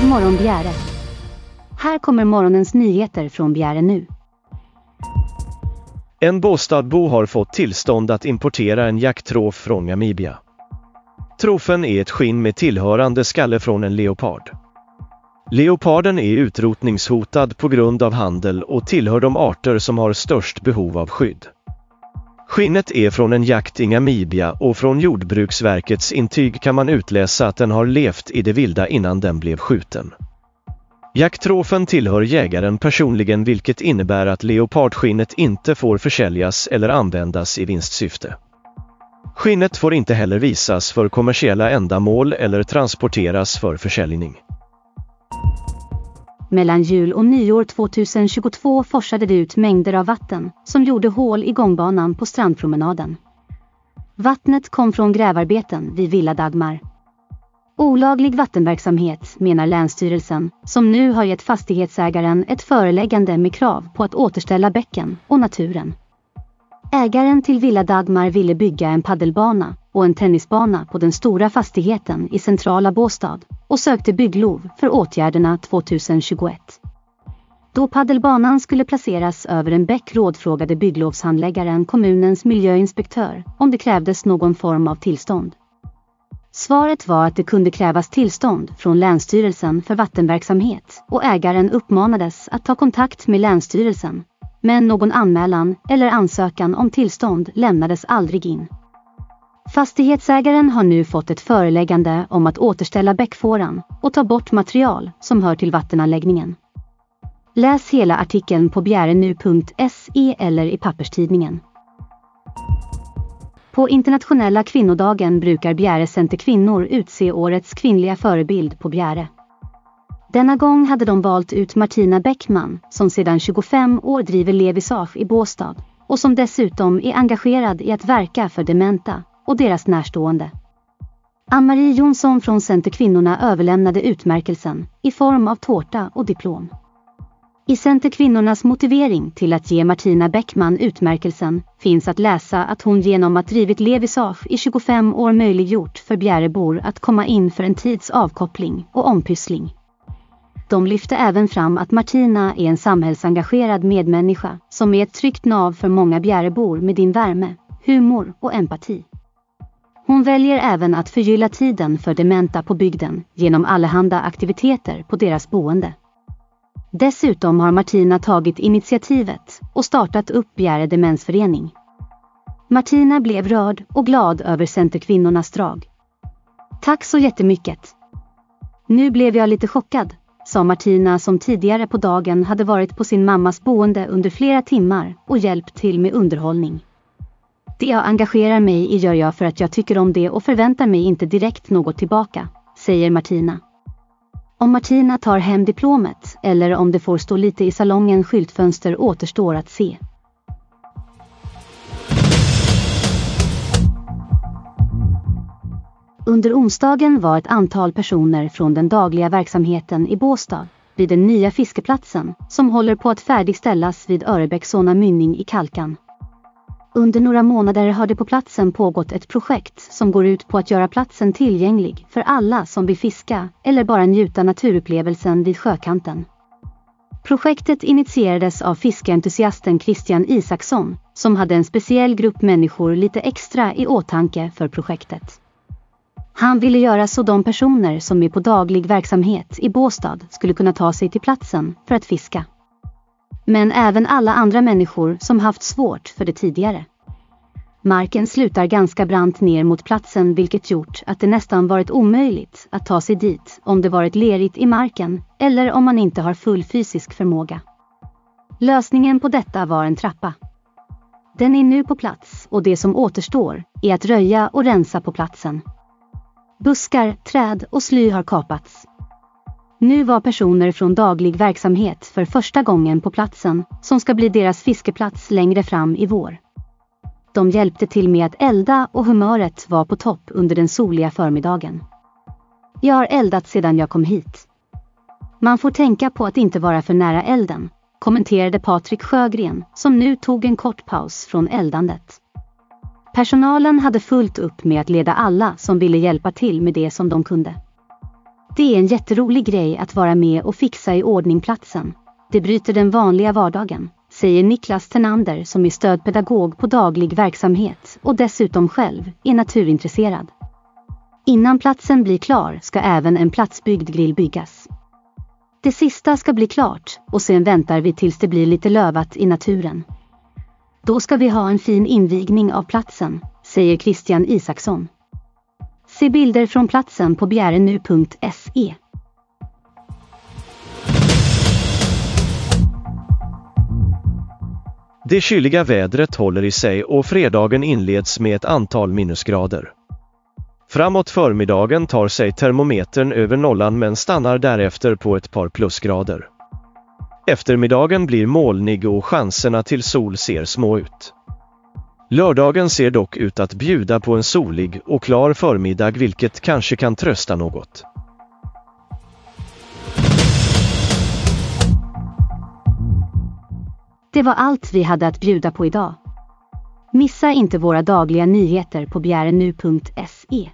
God morgon Bjäre! Här kommer morgonens nyheter från Bjäre nu. En Båstadbo har fått tillstånd att importera en jakttrof från Namibia. Trofen är ett skinn med tillhörande skalle från en leopard. Leoparden är utrotningshotad på grund av handel och tillhör de arter som har störst behov av skydd. Skinnet är från en jakt i Namibia och från Jordbruksverkets intyg kan man utläsa att den har levt i det vilda innan den blev skjuten. Jakttrofen tillhör jägaren personligen vilket innebär att leopardskinnet inte får försäljas eller användas i vinstsyfte. Skinnet får inte heller visas för kommersiella ändamål eller transporteras för försäljning. Mellan jul och nyår 2022 forsade det ut mängder av vatten som gjorde hål i gångbanan på strandpromenaden. Vattnet kom från grävarbeten vid Villa Dagmar. Olaglig vattenverksamhet, menar Länsstyrelsen, som nu har gett fastighetsägaren ett föreläggande med krav på att återställa bäcken och naturen. Ägaren till Villa Dagmar ville bygga en paddelbana och en tennisbana på den stora fastigheten i centrala Båstad och sökte bygglov för åtgärderna 2021. Då paddelbanan skulle placeras över en bäck rådfrågade bygglovshandläggaren kommunens miljöinspektör om det krävdes någon form av tillstånd. Svaret var att det kunde krävas tillstånd från Länsstyrelsen för vattenverksamhet och ägaren uppmanades att ta kontakt med Länsstyrelsen. Men någon anmälan eller ansökan om tillstånd lämnades aldrig in. Fastighetsägaren har nu fått ett föreläggande om att återställa bäckfåran och ta bort material som hör till vattenanläggningen. Läs hela artikeln på bjärenu.se eller i papperstidningen. På internationella kvinnodagen brukar Bjäre Center Kvinnor utse årets kvinnliga förebild på Bjäre. Denna gång hade de valt ut Martina Bäckman som sedan 25 år driver Levisage i Båstad och som dessutom är engagerad i att verka för dementa och deras närstående. Ann-Marie Jonsson från Centerkvinnorna överlämnade utmärkelsen i form av tårta och diplom. I Centerkvinnornas motivering till att ge Martina Bäckman utmärkelsen finns att läsa att hon genom att drivit Levisage i 25 år möjliggjort för Bjärebor att komma in för en tids avkoppling och ompyssling. De lyfte även fram att Martina är en samhällsengagerad medmänniska som är ett tryggt nav för många Bjärebor med din värme, humor och empati. Hon väljer även att förgylla tiden för dementa på bygden genom allehanda aktiviteter på deras boende. Dessutom har Martina tagit initiativet och startat upp Bjäre demensförening. Martina blev rörd och glad över Centerkvinnornas drag. Tack så jättemycket! Nu blev jag lite chockad, sa Martina som tidigare på dagen hade varit på sin mammas boende under flera timmar och hjälpt till med underhållning. Det jag engagerar mig i gör jag för att jag tycker om det och förväntar mig inte direkt något tillbaka, säger Martina. Om Martina tar hem diplomet eller om det får stå lite i salongen skyltfönster återstår att se. Under onsdagen var ett antal personer från den dagliga verksamheten i Båstad vid den nya fiskeplatsen som håller på att färdigställas vid Örebäcksåna mynning i Kalkan. Under några månader har det på platsen pågått ett projekt som går ut på att göra platsen tillgänglig för alla som vill fiska eller bara njuta naturupplevelsen vid sjökanten. Projektet initierades av fiskeentusiasten Christian Isaksson som hade en speciell grupp människor lite extra i åtanke för projektet. Han ville göra så de personer som är på daglig verksamhet i Båstad skulle kunna ta sig till platsen för att fiska men även alla andra människor som haft svårt för det tidigare. Marken slutar ganska brant ner mot platsen vilket gjort att det nästan varit omöjligt att ta sig dit om det varit lerigt i marken eller om man inte har full fysisk förmåga. Lösningen på detta var en trappa. Den är nu på plats och det som återstår är att röja och rensa på platsen. Buskar, träd och sly har kapats nu var personer från daglig verksamhet för första gången på platsen som ska bli deras fiskeplats längre fram i vår. De hjälpte till med att elda och humöret var på topp under den soliga förmiddagen. Jag har eldat sedan jag kom hit. Man får tänka på att inte vara för nära elden, kommenterade Patrik Sjögren som nu tog en kort paus från eldandet. Personalen hade fullt upp med att leda alla som ville hjälpa till med det som de kunde. Det är en jätterolig grej att vara med och fixa i ordning platsen. Det bryter den vanliga vardagen, säger Niklas Tenander som är stödpedagog på daglig verksamhet och dessutom själv är naturintresserad. Innan platsen blir klar ska även en platsbyggd grill byggas. Det sista ska bli klart och sen väntar vi tills det blir lite lövat i naturen. Då ska vi ha en fin invigning av platsen, säger Christian Isaksson. Se bilder från platsen på bjärenu.se. Det kyliga vädret håller i sig och fredagen inleds med ett antal minusgrader. Framåt förmiddagen tar sig termometern över nollan men stannar därefter på ett par plusgrader. Eftermiddagen blir molnig och chanserna till sol ser små ut. Lördagen ser dock ut att bjuda på en solig och klar förmiddag vilket kanske kan trösta något. Det var allt vi hade att bjuda på idag. Missa inte våra dagliga nyheter på bjärenu.se.